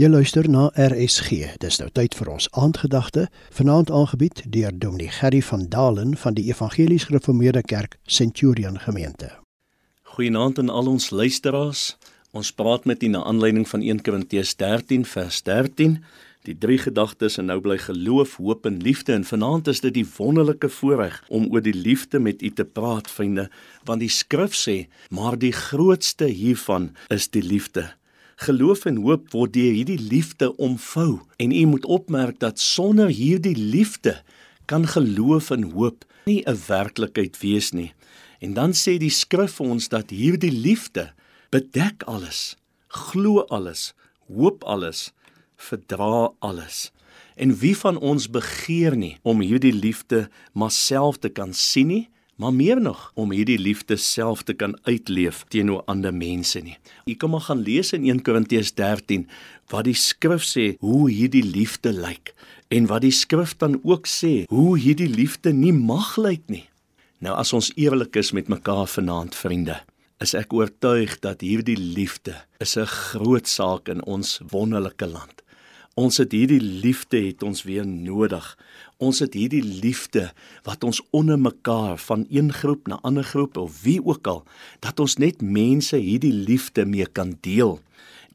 Jy luister na RSG. Dis nou tyd vir ons aandgedagte, vanaand aangebied deur Dominee Gerry van Dalen van die Evangelies Gereformeerde Kerk Centurion Gemeente. Goeienaand aan al ons luisteraars. Ons praat met u na aanleiding van 1 Korintiërs 13 vers 13. Die drie gedagtes en nou bly geloof, hoop en liefde en vanaand is dit die wonderlike voorreg om oor die liefde met u te praat, vriende, want die skrif sê, maar die grootste hiervan is die liefde. Geloof en hoop word deur hierdie liefde omvou en u moet opmerk dat sonder hierdie liefde kan geloof en hoop nie 'n werklikheid wees nie. En dan sê die skrif vir ons dat hierdie liefde bedek alles, glo alles, hoop alles, verdra alles. En wie van ons begeer nie om hierdie liefde maar self te kan sien nie? Maar meer nog om hierdie liefde self te kan uitleef teenoor ander mense nie. Jy kan maar gaan lees in 1 Korintiërs 13 wat die skrif sê hoe hierdie liefde lyk en wat die skrif dan ook sê hoe hierdie liefde nie mag lyk nie. Nou as ons eerlik is met mekaar vanaand vriende, is ek oortuig dat hierdie liefde is 'n groot saak in ons wonderlike land. Ons het hierdie liefde het ons weer nodig. Ons het hierdie liefde wat ons onder mekaar van een groep na ander groep of wie ook al dat ons net mense hierdie liefde mee kan deel.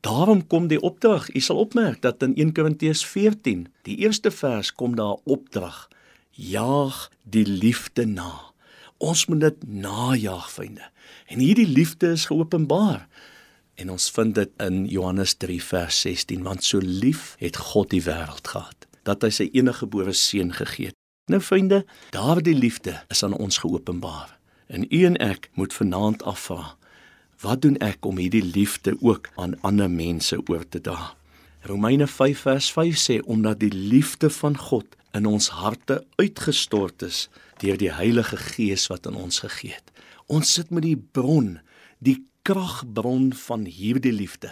Daarom kom die opdrag. U sal opmerk dat in 1 Korintiërs 14, die eerste vers kom daar 'n opdrag. Jaag die liefde na. Ons moet dit najag, vriende. En hierdie liefde is geopenbaar. En ons vind dit in Johannes 3 vers 16 want so lief het God die wêreld gehad dat hy sy enige gebore seun gegee het. Nou vriende, daardie liefde is aan ons geopenbaar. En u en ek moet vanaand afvra, wat doen ek om hierdie liefde ook aan ander mense oor te dra? Romeine 5 vers 5 sê omdat die liefde van God in ons harte uitgestort is deur die Heilige Gees wat aan ons gegee het. Ons sit met die bron, die kragbron van hierdie liefde.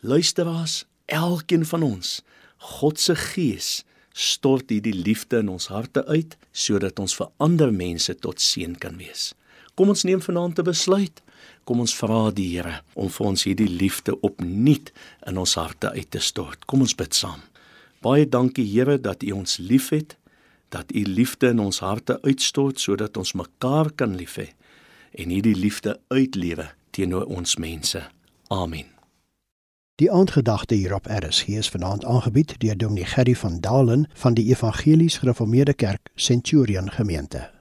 Luisteraars, elkeen van ons, God se Gees stort hierdie liefde in ons harte uit sodat ons vir ander mense tot seën kan wees. Kom ons neem vanaand 'n besluit. Kom ons vra die Here om vir ons hierdie liefde opnuut in ons harte uit te stort. Kom ons bid saam. Baie dankie Here dat U ons liefhet, dat U liefde in ons harte uitstort sodat ons mekaar kan lief hê en hierdie liefde uitlewe teenoor ons mense. Amen. Die aandgedagte hier op RSG is vanaand aangebied deur Dominee Gerry van Dalen van die Evangelies Gereformeerde Kerk Centurion Gemeente.